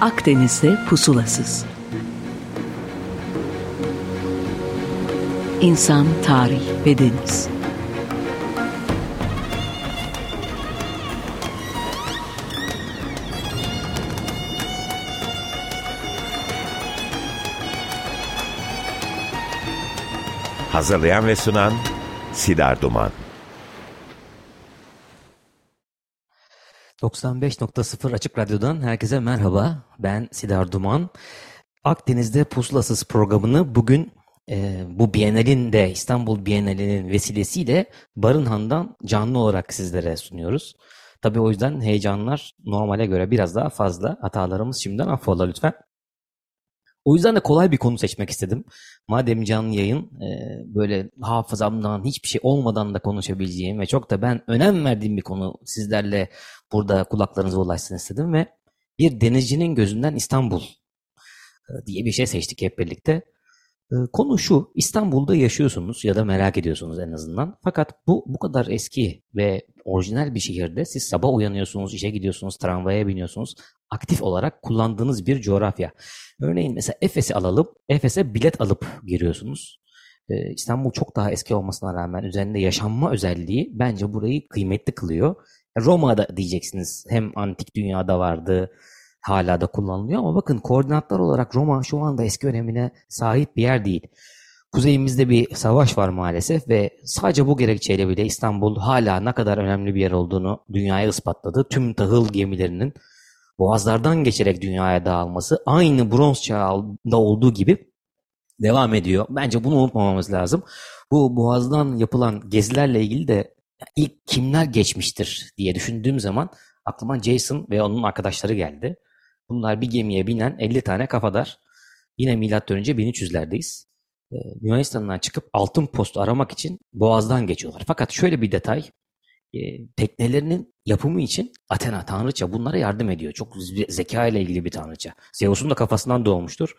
Akdeniz'de pusulasız. İnsan, tarih ve deniz. Hazırlayan ve sunan Sidar Duman. 95.0 Açık Radyo'dan herkese merhaba. Ben Sidar Duman. Akdeniz'de Pusulasız programını bugün e, bu Bienal'in de İstanbul Bienali'nin vesilesiyle Barınhan'dan canlı olarak sizlere sunuyoruz. Tabii o yüzden heyecanlar normale göre biraz daha fazla. Hatalarımız şimdiden affola lütfen. O yüzden de kolay bir konu seçmek istedim. Madem canlı yayın e, böyle hafızamdan hiçbir şey olmadan da konuşabileceğim ve çok da ben önem verdiğim bir konu sizlerle burada kulaklarınıza ulaşsın istedim ve bir denizcinin gözünden İstanbul e, diye bir şey seçtik hep birlikte. E, konu şu, İstanbul'da yaşıyorsunuz ya da merak ediyorsunuz en azından. Fakat bu bu kadar eski ve orijinal bir şehirde siz sabah uyanıyorsunuz, işe gidiyorsunuz, tramvaya biniyorsunuz. Aktif olarak kullandığınız bir coğrafya. Örneğin mesela Efes'i alalım, Efes'e bilet alıp giriyorsunuz. Ee, İstanbul çok daha eski olmasına rağmen üzerinde yaşanma özelliği bence burayı kıymetli kılıyor. Roma'da diyeceksiniz hem antik dünyada vardı, hala da kullanılıyor ama bakın koordinatlar olarak Roma şu anda eski önemine sahip bir yer değil. Kuzeyimizde bir savaş var maalesef ve sadece bu gerekçeyle bile İstanbul hala ne kadar önemli bir yer olduğunu dünyaya ispatladı. Tüm tahıl gemilerinin boğazlardan geçerek dünyaya dağılması aynı bronz çağında olduğu gibi devam ediyor. Bence bunu unutmamamız lazım. Bu boğazdan yapılan gezilerle ilgili de ilk kimler geçmiştir diye düşündüğüm zaman aklıma Jason ve onun arkadaşları geldi. Bunlar bir gemiye binen 50 tane kafadar. Yine milattan önce 1300'lerdeyiz. Ee, Yunanistan'dan çıkıp altın postu aramak için boğazdan geçiyorlar. Fakat şöyle bir detay. E, teknelerinin yapımı için Athena tanrıça bunlara yardım ediyor. Çok zeka ile ilgili bir tanrıça. Zeus'un da kafasından doğmuştur.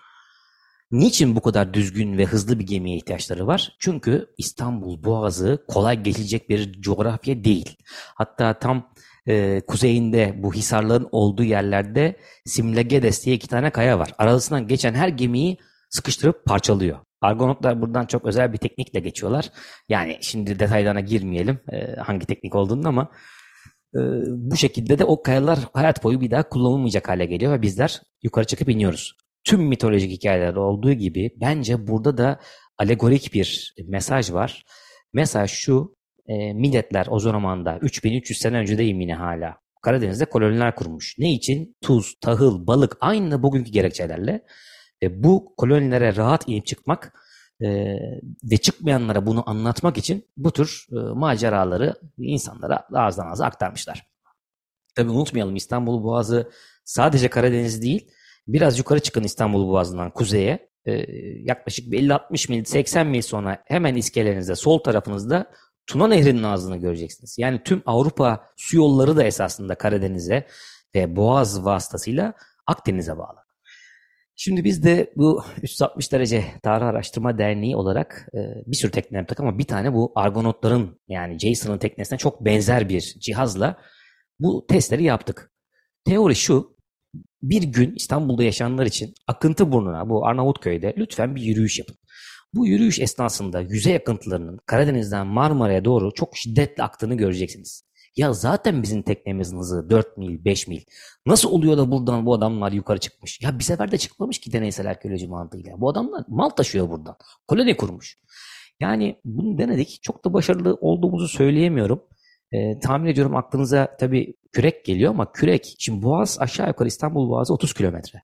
Niçin bu kadar düzgün ve hızlı bir gemiye ihtiyaçları var? Çünkü İstanbul Boğazı kolay geçilecek bir coğrafya değil. Hatta tam e, kuzeyinde bu hisarların olduğu yerlerde Simlegedes diye iki tane kaya var. Arasından geçen her gemiyi sıkıştırıp parçalıyor. Argonotlar buradan çok özel bir teknikle geçiyorlar. Yani şimdi detaylarına girmeyelim e, hangi teknik olduğunu ama e, bu şekilde de o kayalar hayat boyu bir daha kullanılmayacak hale geliyor ve bizler yukarı çıkıp iniyoruz. Tüm mitolojik hikayelerde olduğu gibi bence burada da alegorik bir mesaj var. Mesaj şu, e, milletler o zamanda 3300 sene önce deyim yine hala Karadeniz'de koloniler kurmuş. Ne için? Tuz, tahıl, balık aynı bugünkü gerekçelerle e, bu kolonilere rahat inip çıkmak e, ve çıkmayanlara bunu anlatmak için bu tür e, maceraları insanlara ağızdan ağza aktarmışlar. Tabii unutmayalım İstanbul Boğazı sadece Karadeniz değil, biraz yukarı çıkın İstanbul Boğazı'ndan kuzeye, e, yaklaşık 50-60 mil, 80 mil sonra hemen iskelerinizde, sol tarafınızda Tuna Nehri'nin ağzını göreceksiniz. Yani tüm Avrupa su yolları da esasında Karadeniz'e ve Boğaz vasıtasıyla Akdeniz'e bağlı. Şimdi biz de bu 360 derece tarih araştırma derneği olarak e, bir sürü tekne yaptık ama bir tane bu Argonotların yani Jason'ın teknesine çok benzer bir cihazla bu testleri yaptık. Teori şu, bir gün İstanbul'da yaşayanlar için akıntı burnuna bu Arnavutköy'de lütfen bir yürüyüş yapın. Bu yürüyüş esnasında yüzey akıntılarının Karadeniz'den Marmara'ya doğru çok şiddetli aktığını göreceksiniz. Ya zaten bizim teknemizin hızı 4 mil, 5 mil. Nasıl oluyor da buradan bu adamlar yukarı çıkmış? Ya bir sefer de çıkmamış ki deneysel arkeoloji mantığıyla. Bu adamlar mal taşıyor buradan. Koloni kurmuş. Yani bunu denedik. Çok da başarılı olduğumuzu söyleyemiyorum. E, tahmin ediyorum aklınıza tabii kürek geliyor ama kürek, şimdi Boğaz aşağı yukarı İstanbul Boğazı 30 kilometre.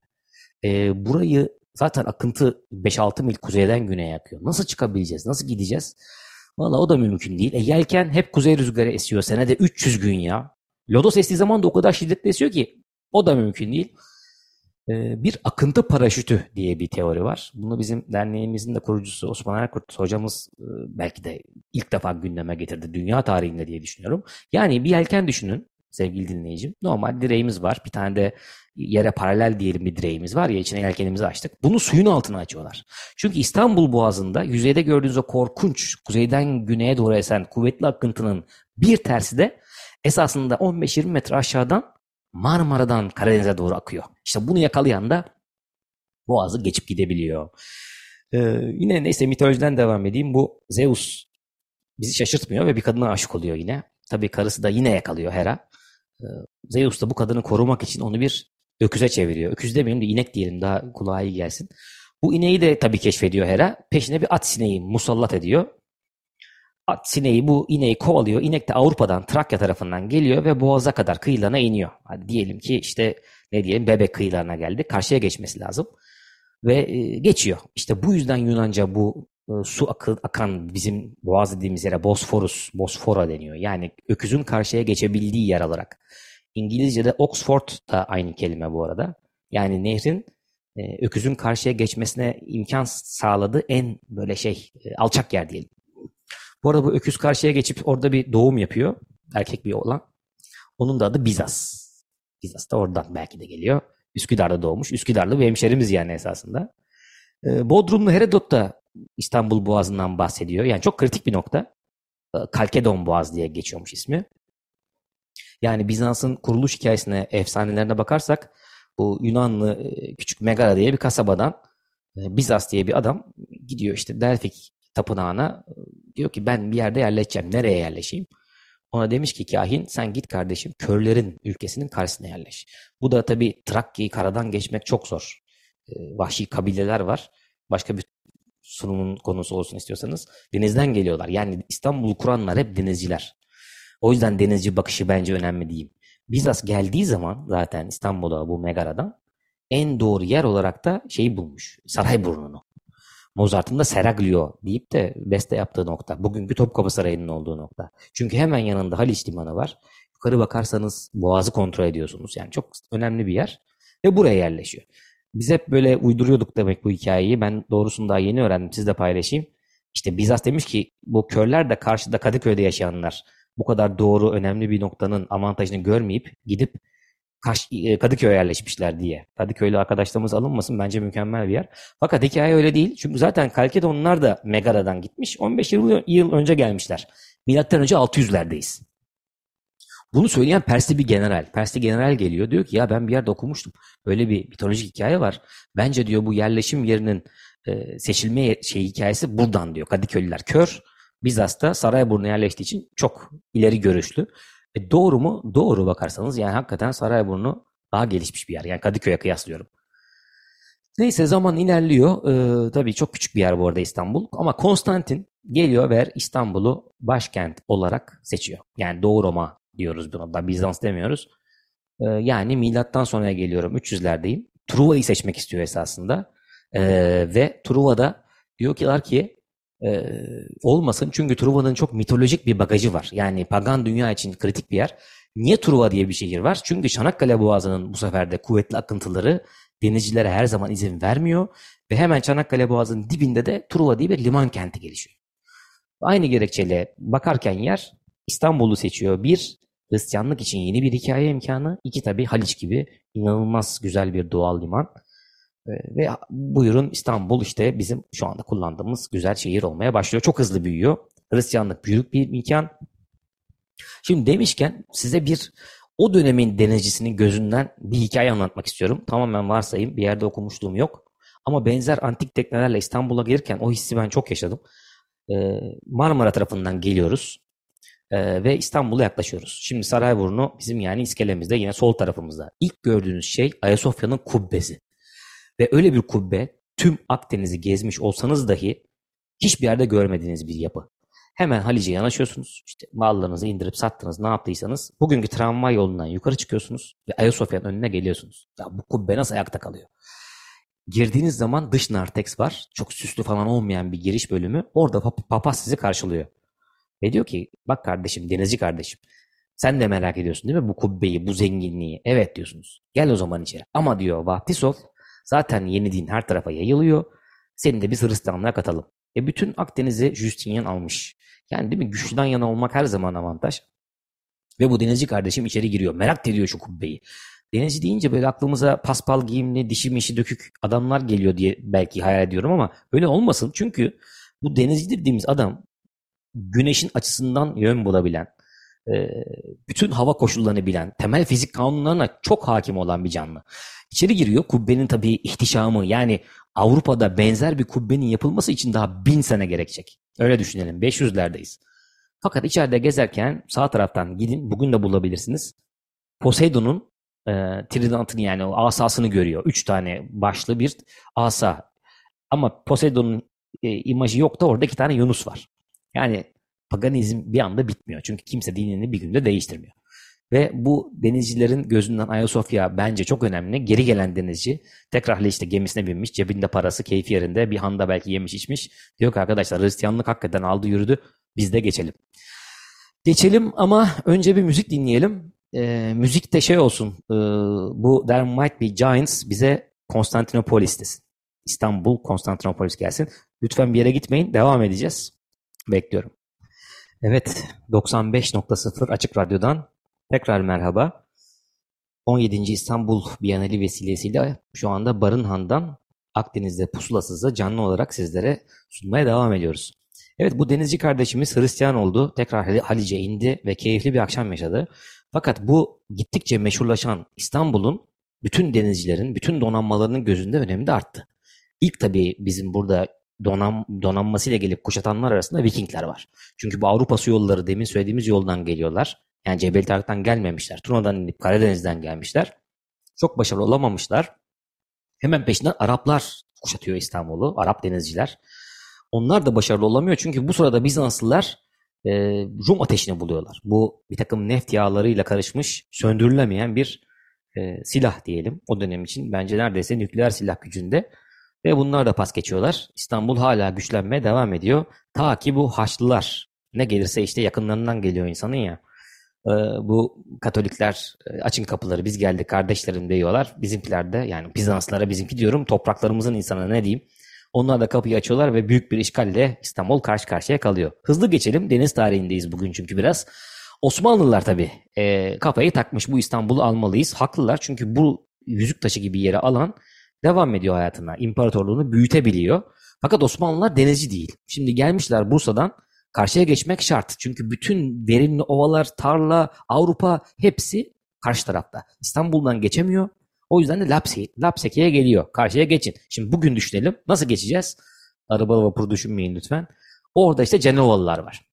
E, burayı zaten akıntı 5-6 mil kuzeyden güneye akıyor. Nasıl çıkabileceğiz? Nasıl gideceğiz? Valla o da mümkün değil. E, yelken hep kuzey rüzgarı esiyor. Senede 300 gün ya. Lodos estiği zaman da o kadar şiddetli esiyor ki o da mümkün değil. E, bir akıntı paraşütü diye bir teori var. Bunu bizim derneğimizin de kurucusu Osman Erkurt hocamız e, belki de ilk defa gündeme getirdi dünya tarihinde diye düşünüyorum. Yani bir yelken düşünün sevgili dinleyicim. Normal direğimiz var. Bir tane de yere paralel diyelim bir direğimiz var ya içine yelkenimizi açtık. Bunu suyun altına açıyorlar. Çünkü İstanbul Boğazı'nda yüzeyde gördüğünüz o korkunç kuzeyden güneye doğru esen kuvvetli akıntının bir tersi de esasında 15-20 metre aşağıdan Marmara'dan Karadeniz'e doğru akıyor. İşte bunu yakalayan da Boğaz'ı geçip gidebiliyor. Ee, yine neyse mitolojiden devam edeyim. Bu Zeus bizi şaşırtmıyor ve bir kadına aşık oluyor yine. Tabii karısı da yine yakalıyor Hera. Ee, Zeus da bu kadını korumak için onu bir öküze çeviriyor. Öküz demeyelim de inek diyelim daha kulağa iyi gelsin. Bu ineği de tabii keşfediyor Hera. Peşine bir at sineği musallat ediyor. At sineği bu ineği kovalıyor. İnek de Avrupa'dan Trakya tarafından geliyor ve Boğaz'a kadar kıyılarına iniyor. Hadi diyelim ki işte ne diyelim Bebek kıyılarına geldi. Karşıya geçmesi lazım. Ve e, geçiyor. İşte bu yüzden Yunanca bu e, su akı, akan bizim boğaz dediğimiz yere Bosforus, Bosfora deniyor. Yani öküzün karşıya geçebildiği yer olarak. İngilizce'de Oxford da aynı kelime bu arada. Yani nehrin e, öküzün karşıya geçmesine imkan sağladığı en böyle şey e, alçak yer diyelim. Bu arada bu öküz karşıya geçip orada bir doğum yapıyor. Erkek bir oğlan. Onun da adı Bizas. Bizas da oradan belki de geliyor. Üsküdar'da doğmuş. Üsküdarlı bir hemşerimiz yani esasında. E, Bodrumlu Herodot da İstanbul Boğazı'ndan bahsediyor. Yani çok kritik bir nokta. E, Kalkedon Boğaz diye geçiyormuş ismi. Yani Bizans'ın kuruluş hikayesine, efsanelerine bakarsak bu Yunanlı e, küçük Megara diye bir kasabadan e, Bizas diye bir adam gidiyor işte Delfik tapınağına diyor ki ben bir yerde yerleşeceğim. Nereye yerleşeyim? Ona demiş ki kahin sen git kardeşim körlerin ülkesinin karşısına yerleş. Bu da tabii Trakya'yı karadan geçmek çok zor. Vahşi kabileler var. Başka bir sunumun konusu olsun istiyorsanız denizden geliyorlar. Yani İstanbul'u kuranlar hep denizciler. O yüzden denizci bakışı bence önemli diyeyim. Bizas geldiği zaman zaten İstanbul'a bu Megara'dan en doğru yer olarak da şeyi bulmuş. Sarayburnu'nu. Mozart'ın da Seraglio deyip de beste yaptığı nokta. Bugünkü Topkapı Sarayı'nın olduğu nokta. Çünkü hemen yanında Haliç Limanı var. Yukarı bakarsanız Boğaz'ı kontrol ediyorsunuz. Yani çok önemli bir yer. Ve buraya yerleşiyor. Biz hep böyle uyduruyorduk demek bu hikayeyi. Ben doğrusunu daha yeni öğrendim. Siz de paylaşayım. İşte Bizas demiş ki bu körler de karşıda Kadıköy'de yaşayanlar bu kadar doğru önemli bir noktanın avantajını görmeyip gidip Kaş, e, Kadıköy'e yerleşmişler diye. Kadıköylü arkadaşlarımız alınmasın bence mükemmel bir yer. Fakat hikaye öyle değil. Çünkü zaten Kalkedonlar da Megara'dan gitmiş. 15 yıl, önce gelmişler. Milattan önce 600'lerdeyiz. Bunu söyleyen Persli bir general. Persli general geliyor diyor ki ya ben bir yerde okumuştum. Böyle bir mitolojik hikaye var. Bence diyor bu yerleşim yerinin e, seçilme şey hikayesi buradan diyor. Kadıköylüler kör. Bizans'ta Sarayburnu yerleştiği için çok ileri görüşlü. E doğru mu? Doğru bakarsanız yani hakikaten Sarayburnu daha gelişmiş bir yer. Yani Kadıköy'e kıyaslıyorum. Neyse zaman ilerliyor. Ee, tabii çok küçük bir yer bu arada İstanbul. Ama Konstantin geliyor ve İstanbul'u başkent olarak seçiyor. Yani Doğu Roma diyoruz buna da Bizans demiyoruz. Ee, yani milattan sonraya geliyorum 300'lerdeyim. Truva'yı seçmek istiyor esasında. Ee, ve Truva'da diyorlar ki e, olmasın çünkü Truva'nın çok mitolojik bir bagajı var. Yani pagan dünya için kritik bir yer. Niye Truva diye bir şehir var? Çünkü Çanakkale Boğazı'nın bu sefer de kuvvetli akıntıları denizcilere her zaman izin vermiyor. Ve hemen Çanakkale Boğazı'nın dibinde de Truva diye bir liman kenti gelişiyor. Aynı gerekçeyle bakarken yer İstanbul'u seçiyor. Bir, Hristiyanlık için yeni bir hikaye imkanı. İki tabii Haliç gibi inanılmaz güzel bir doğal liman. Ee, ve buyurun İstanbul işte bizim şu anda kullandığımız güzel şehir olmaya başlıyor. Çok hızlı büyüyor. Hristiyanlık büyük bir imkan. Şimdi demişken size bir o dönemin denizcisinin gözünden bir hikaye anlatmak istiyorum. Tamamen varsayım bir yerde okumuşluğum yok. Ama benzer antik teknelerle İstanbul'a gelirken o hissi ben çok yaşadım. Ee, Marmara tarafından geliyoruz ee, ve İstanbul'a yaklaşıyoruz. Şimdi Sarayburnu bizim yani iskelemizde yine sol tarafımızda. İlk gördüğünüz şey Ayasofya'nın kubbesi. Ve öyle bir kubbe tüm Akdeniz'i gezmiş olsanız dahi hiçbir yerde görmediğiniz bir yapı. Hemen Halice yanaşıyorsunuz. İşte mallarınızı indirip sattınız ne yaptıysanız. Bugünkü tramvay yolundan yukarı çıkıyorsunuz ve Ayasofya'nın önüne geliyorsunuz. Ya bu kubbe nasıl ayakta kalıyor? Girdiğiniz zaman dış narteks var. Çok süslü falan olmayan bir giriş bölümü. Orada pap papaz sizi karşılıyor. Ve diyor ki bak kardeşim denizci kardeşim. Sen de merak ediyorsun değil mi bu kubbeyi, bu zenginliği? Evet diyorsunuz. Gel o zaman içeri. Ama diyor Vahtisov Zaten yeni din her tarafa yayılıyor. Seni de biz Hristiyanlığa katalım. E bütün Akdeniz'i Justinian almış. Yani değil mi? Güçlüden yana olmak her zaman avantaj. Ve bu denizci kardeşim içeri giriyor. Merak ediyor şu kubbeyi. Denizci deyince böyle aklımıza paspal giyimli, dişi mişi dökük adamlar geliyor diye belki hayal ediyorum ama öyle olmasın. Çünkü bu denizci dediğimiz adam güneşin açısından yön bulabilen, bütün hava koşullarını bilen, temel fizik kanunlarına çok hakim olan bir canlı. İçeri giriyor. Kubbenin tabii ihtişamı yani Avrupa'da benzer bir kubbenin yapılması için daha bin sene gerekecek. Öyle düşünelim. 500'lerdeyiz. Fakat içeride gezerken sağ taraftan gidin. Bugün de bulabilirsiniz. Poseidon'un e, tridentini yani o asasını görüyor. Üç tane başlı bir asa. Ama Poseidon'un e, imajı yok da orada iki tane Yunus var. Yani paganizm bir anda bitmiyor. Çünkü kimse dinini bir günde değiştirmiyor. Ve bu denizcilerin gözünden Ayasofya bence çok önemli. Geri gelen denizci tekrar işte gemisine binmiş. Cebinde parası keyfi yerinde. Bir handa belki yemiş içmiş. Diyor ki arkadaşlar Hristiyanlık hakikaten aldı yürüdü. Biz de geçelim. Geçelim ama önce bir müzik dinleyelim. E, müzik de şey olsun. E, bu There Might Be Giants bize Konstantinopolis desin. İstanbul, Konstantinopolis gelsin. Lütfen bir yere gitmeyin. Devam edeceğiz. Bekliyorum. Evet, 95.0 Açık Radyo'dan tekrar merhaba. 17. İstanbul Biyaneli vesilesiyle şu anda Barınhan'dan Akdeniz'de pusulasızda canlı olarak sizlere sunmaya devam ediyoruz. Evet bu denizci kardeşimiz Hristiyan oldu. Tekrar Halice indi ve keyifli bir akşam yaşadı. Fakat bu gittikçe meşhurlaşan İstanbul'un bütün denizcilerin, bütün donanmalarının gözünde önemi de arttı. İlk tabii bizim burada donam, donanmasıyla gelip kuşatanlar arasında Vikingler var. Çünkü bu Avrupa su yolları demin söylediğimiz yoldan geliyorlar. Yani Cebel Tarık'tan gelmemişler. Turna'dan inip Karadeniz'den gelmişler. Çok başarılı olamamışlar. Hemen peşinden Araplar kuşatıyor İstanbul'u. Arap denizciler. Onlar da başarılı olamıyor. Çünkü bu sırada Bizanslılar e, Rum ateşini buluyorlar. Bu bir takım neft yağlarıyla karışmış, söndürülemeyen bir e, silah diyelim. O dönem için bence neredeyse nükleer silah gücünde. Ve bunlar da pas geçiyorlar. İstanbul hala güçlenmeye devam ediyor. Ta ki bu Haçlılar ne gelirse işte yakınlarından geliyor insanın ya. Ee, bu Katolikler e, açın kapıları biz geldik kardeşlerim diyorlar. Bizimkiler de yani Bizanslara bizimki diyorum topraklarımızın insanı ne diyeyim. Onlar da kapıyı açıyorlar ve büyük bir işgalle İstanbul karşı karşıya kalıyor. Hızlı geçelim deniz tarihindeyiz bugün çünkü biraz. Osmanlılar tabii e, kafayı takmış bu İstanbul'u almalıyız. Haklılar çünkü bu yüzük taşı gibi yere alan devam ediyor hayatına. İmparatorluğunu büyütebiliyor. Fakat Osmanlılar denizci değil. Şimdi gelmişler Bursa'dan karşıya geçmek şart. Çünkü bütün verimli ovalar, tarla, Avrupa hepsi karşı tarafta. İstanbul'dan geçemiyor. O yüzden de Lapseki, Lapseki'ye geliyor. Karşıya geçin. Şimdi bugün düşünelim. Nasıl geçeceğiz? Araba vapur düşünmeyin lütfen. Orada işte Cenovalılar var.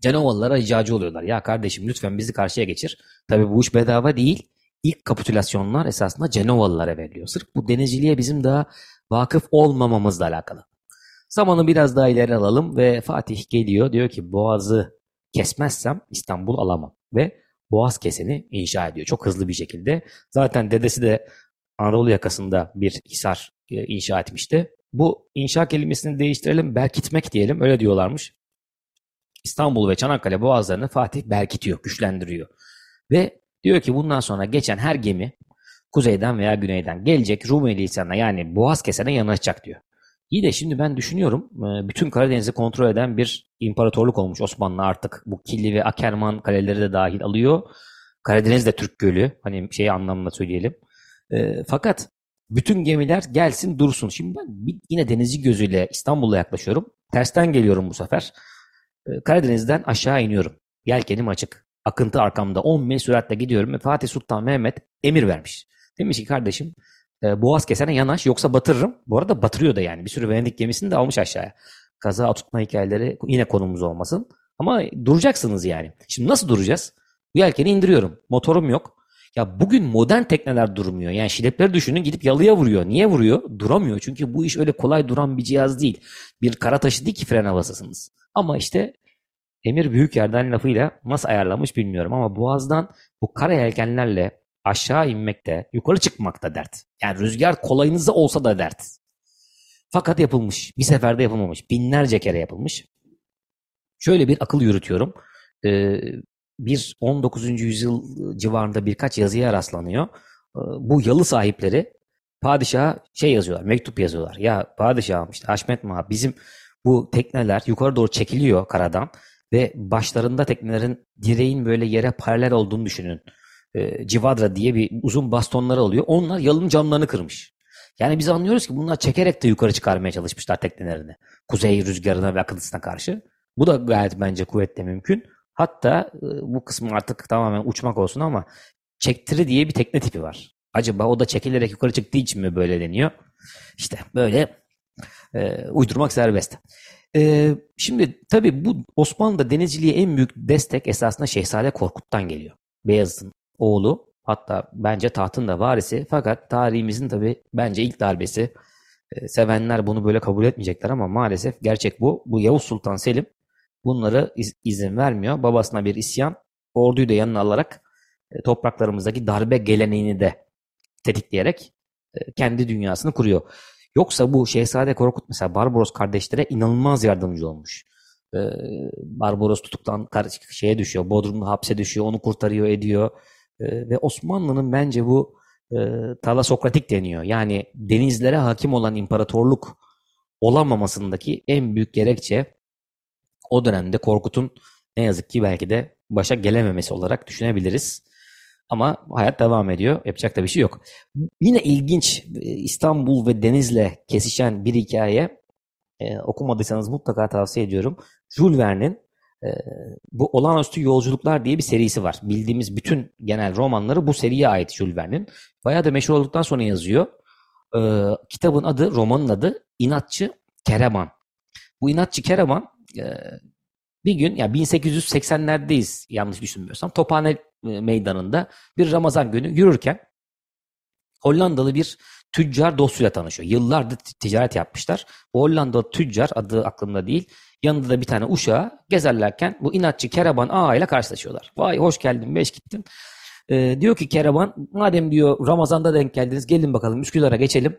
Cenovalılara ricacı oluyorlar. Ya kardeşim lütfen bizi karşıya geçir. Tabii bu iş bedava değil ilk kapitülasyonlar esasında Cenovalılara veriliyor. Sırf bu denizciliğe bizim daha vakıf olmamamızla alakalı. Zamanı biraz daha ileri alalım ve Fatih geliyor diyor ki Boğaz'ı kesmezsem İstanbul alamam ve Boğaz keseni inşa ediyor çok hızlı bir şekilde. Zaten dedesi de Anadolu yakasında bir hisar e, inşa etmişti. Bu inşa kelimesini değiştirelim berkitmek diyelim öyle diyorlarmış. İstanbul ve Çanakkale boğazlarını Fatih berkitiyor, güçlendiriyor. Ve Diyor ki bundan sonra geçen her gemi kuzeyden veya güneyden gelecek Rumeli lisanına yani boğaz kesene yanaşacak diyor. İyi de şimdi ben düşünüyorum e, bütün Karadeniz'i kontrol eden bir imparatorluk olmuş Osmanlı artık bu Killi ve Akerman kaleleri de dahil alıyor. Karadeniz de Türk Gölü hani şey anlamında söyleyelim. E, fakat bütün gemiler gelsin dursun. Şimdi ben yine denizci gözüyle İstanbul'a yaklaşıyorum. Tersten geliyorum bu sefer. E, Karadeniz'den aşağı iniyorum. Yelkenim açık akıntı arkamda 10 mil süratle gidiyorum ve Fatih Sultan Mehmet emir vermiş. Demiş ki kardeşim e, boğaz kesene yanaş yoksa batırırım. Bu arada batırıyor da yani bir sürü Venedik gemisini de almış aşağıya. Kaza tutma hikayeleri yine konumuz olmasın. Ama duracaksınız yani. Şimdi nasıl duracağız? Bu yelkeni indiriyorum. Motorum yok. Ya bugün modern tekneler durmuyor. Yani şilepleri düşünün gidip yalıya vuruyor. Niye vuruyor? Duramıyor. Çünkü bu iş öyle kolay duran bir cihaz değil. Bir kara taşı değil ki fren havasısınız. Ama işte Emir büyük yerden lafıyla nasıl ayarlamış bilmiyorum ama boğazdan bu kara yelkenlerle aşağı inmekte, yukarı çıkmakta dert. Yani rüzgar kolayınıza olsa da dert. Fakat yapılmış. Bir seferde yapılmamış. Binlerce kere yapılmış. Şöyle bir akıl yürütüyorum. Ee, bir 19. yüzyıl civarında birkaç yazıya rastlanıyor. Ee, bu yalı sahipleri padişaha şey yazıyorlar, mektup yazıyorlar. Ya padişahım işte Haşmet Maha bizim bu tekneler yukarı doğru çekiliyor karadan ve başlarında teknelerin direğin böyle yere paralel olduğunu düşünün. E, civadra diye bir uzun bastonları oluyor. Onlar yalın camlarını kırmış. Yani biz anlıyoruz ki bunlar çekerek de yukarı çıkarmaya çalışmışlar teknelerini. Kuzey rüzgarına ve akıntısına karşı. Bu da gayet bence kuvvetle mümkün. Hatta e, bu kısmı artık tamamen uçmak olsun ama çektiri diye bir tekne tipi var. Acaba o da çekilerek yukarı çıktığı için mi böyle deniyor? İşte böyle e, uydurmak serbest. E, şimdi tabii bu Osmanlı'da denizciliğe en büyük destek esasında Şehzade Korkut'tan geliyor. Beyazıt'ın oğlu hatta bence tahtın da varisi fakat tarihimizin tabii bence ilk darbesi e, sevenler bunu böyle kabul etmeyecekler ama maalesef gerçek bu. Bu Yavuz Sultan Selim bunları iz, izin vermiyor. Babasına bir isyan orduyu da yanına alarak e, topraklarımızdaki darbe geleneğini de tetikleyerek e, kendi dünyasını kuruyor. Yoksa bu Şehzade Korkut mesela Barbaros kardeşlere inanılmaz yardımcı olmuş. Ee, Barbaros tutuktan şeye düşüyor, Bodrum'da hapse düşüyor, onu kurtarıyor ediyor. Ee, ve Osmanlı'nın bence bu e, talasokratik deniyor. Yani denizlere hakim olan imparatorluk olamamasındaki en büyük gerekçe o dönemde Korkut'un ne yazık ki belki de başa gelememesi olarak düşünebiliriz. Ama hayat devam ediyor. Yapacak da bir şey yok. Yine ilginç e, İstanbul ve Deniz'le kesişen bir hikaye. E, okumadıysanız mutlaka tavsiye ediyorum. Jules Verne'in e, bu Olağanüstü Yolculuklar diye bir serisi var. Bildiğimiz bütün genel romanları bu seriye ait Jules Verne'in. Bayağı da meşhur olduktan sonra yazıyor. E, kitabın adı, romanın adı İnatçı Kereman. Bu İnatçı Kereman e, bir gün ya 1880'lerdeyiz yanlış düşünmüyorsam Tophane meydanında bir Ramazan günü yürürken Hollandalı bir tüccar dostuyla tanışıyor. Yıllardır ticaret yapmışlar. Bu Hollandalı tüccar adı aklımda değil. Yanında da bir tane uşağı gezerlerken bu inatçı Keraban Ağa ile karşılaşıyorlar. Vay hoş geldin beş gittim. Ee, diyor ki Keraban madem diyor Ramazan'da denk geldiniz gelin bakalım Üsküdar'a geçelim.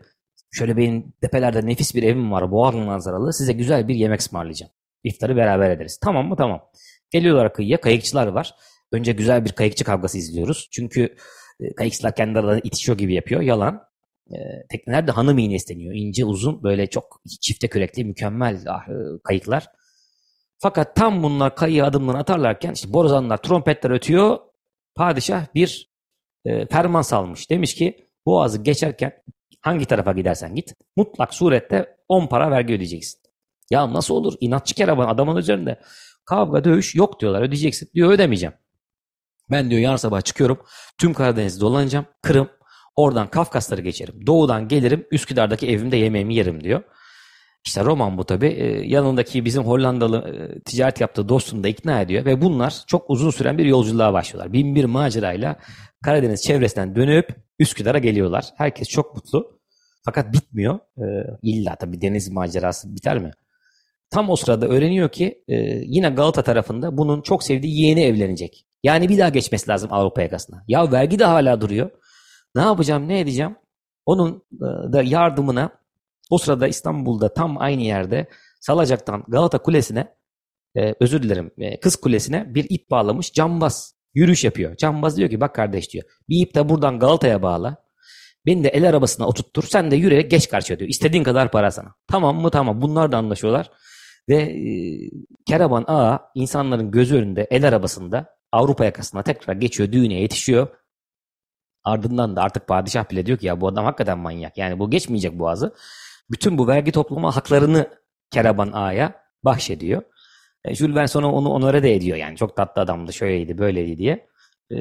Şöyle benim tepelerde nefis bir evim var boğaz manzaralı size güzel bir yemek ısmarlayacağım. İftarı beraber ederiz. Tamam mı? Tamam. Geliyorlar kıyıya. Kayıkçılar var. Önce güzel bir kayıkçı kavgası izliyoruz. Çünkü e, kayıkçılar kendi aralarında itişiyor gibi yapıyor. Yalan. E, tekneler de hanım iğne isteniyor. İnce uzun böyle çok çifte kürekli mükemmel ah, e, kayıklar. Fakat tam bunlar kayığa adımlarını atarlarken işte borazanlar, trompetler ötüyor. Padişah bir e, ferman salmış. Demiş ki boğazı geçerken hangi tarafa gidersen git mutlak surette 10 para vergi ödeyeceksin. Ya nasıl olur? İnatçı keravan adamın üzerinde. Kavga dövüş yok diyorlar ödeyeceksin. Diyor ödemeyeceğim. Ben diyor yarın sabah çıkıyorum. Tüm Karadeniz'i dolanacağım. Kırım. Oradan Kafkasları geçerim. Doğudan gelirim. Üsküdar'daki evimde yemeğimi yerim diyor. İşte roman bu tabi. Ee, yanındaki bizim Hollandalı e, ticaret yaptığı dostunu da ikna ediyor. Ve bunlar çok uzun süren bir yolculuğa başlıyorlar. Bin bir macerayla Karadeniz çevresinden dönüp Üsküdar'a geliyorlar. Herkes çok mutlu. Fakat bitmiyor. Ee, illa tabi deniz macerası biter mi? Tam o sırada öğreniyor ki e, yine Galata tarafında bunun çok sevdiği yeğeni evlenecek. Yani bir daha geçmesi lazım Avrupa yakasına. Ya vergi de hala duruyor. Ne yapacağım, ne edeceğim? Onun e, da yardımına o sırada İstanbul'da tam aynı yerde Salacak'tan Galata Kulesi'ne e, özür dilerim e, Kız Kulesi'ne bir ip bağlamış cambaz yürüyüş yapıyor. Cambaz diyor ki bak kardeş diyor bir ip de buradan Galata'ya bağla. Beni de el arabasına oturttur. Sen de yürüyerek geç karşıya diyor. İstediğin kadar para sana. Tamam mı? Tamam. Bunlar da anlaşıyorlar. Ve e, Keraban Ağa insanların gözü önünde el arabasında Avrupa yakasına tekrar geçiyor, düğüne yetişiyor. Ardından da artık padişah bile diyor ki ya bu adam hakikaten manyak. Yani bu geçmeyecek boğazı. Bütün bu vergi toplama haklarını Keraban Ağa'ya bahşediyor. E, Jules Verne sonra onu onore de ediyor yani. Çok tatlı adamdı, şöyleydi, böyleydi diye. E,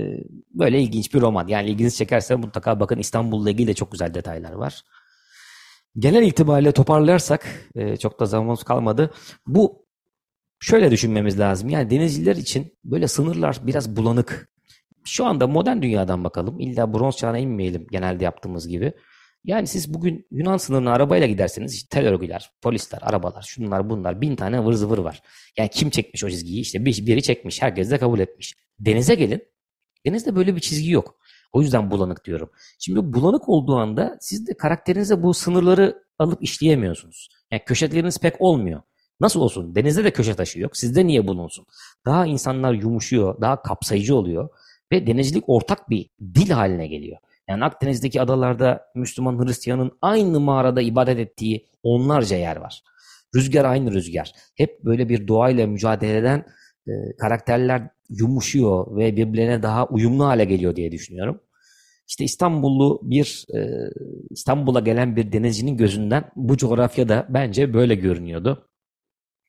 böyle ilginç bir roman. Yani ilginizi çekerse mutlaka bakın İstanbul'la ilgili de çok güzel detaylar var. Genel itibariyle toparlarsak, e, çok da zamanımız kalmadı. Bu şöyle düşünmemiz lazım. Yani denizciler için böyle sınırlar biraz bulanık. Şu anda modern dünyadan bakalım. İlla bronz çağına inmeyelim genelde yaptığımız gibi. Yani siz bugün Yunan sınırına arabayla giderseniz işte tel örgüler, polisler, arabalar, şunlar bunlar bin tane vır zıvır var. Yani kim çekmiş o çizgiyi? İşte biri çekmiş, herkes de kabul etmiş. Denize gelin. Denizde böyle bir çizgi yok. O yüzden bulanık diyorum. Şimdi bulanık olduğu anda siz de karakterinize bu sınırları alıp işleyemiyorsunuz. Yani köşeleriniz pek olmuyor. Nasıl olsun? Denizde de köşe taşı yok. Sizde niye bulunsun? Daha insanlar yumuşuyor, daha kapsayıcı oluyor ve denizcilik ortak bir dil haline geliyor. Yani Akdeniz'deki adalarda Müslüman Hristiyanın aynı mağarada ibadet ettiği onlarca yer var. Rüzgar aynı rüzgar. Hep böyle bir doğayla mücadele eden e, karakterler yumuşuyor ve birbirine daha uyumlu hale geliyor diye düşünüyorum. İşte İstanbullu bir e, İstanbul'a gelen bir denizcinin gözünden bu coğrafyada bence böyle görünüyordu.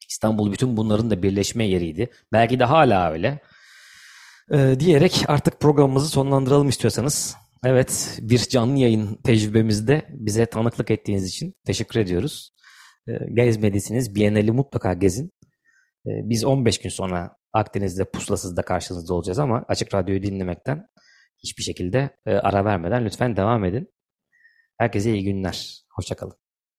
İstanbul bütün bunların da birleşme yeriydi. Belki de hala öyle. Ee, diyerek artık programımızı sonlandıralım istiyorsanız. Evet, bir canlı yayın tecrübemizde bize tanıklık ettiğiniz için teşekkür ediyoruz. Ee, gezmediyseniz Biennale'i mutlaka gezin. Ee, biz 15 gün sonra Akdeniz'de pusulasızda karşınızda olacağız ama Açık Radyo'yu dinlemekten hiçbir şekilde e, ara vermeden lütfen devam edin. Herkese iyi günler. Hoşçakalın.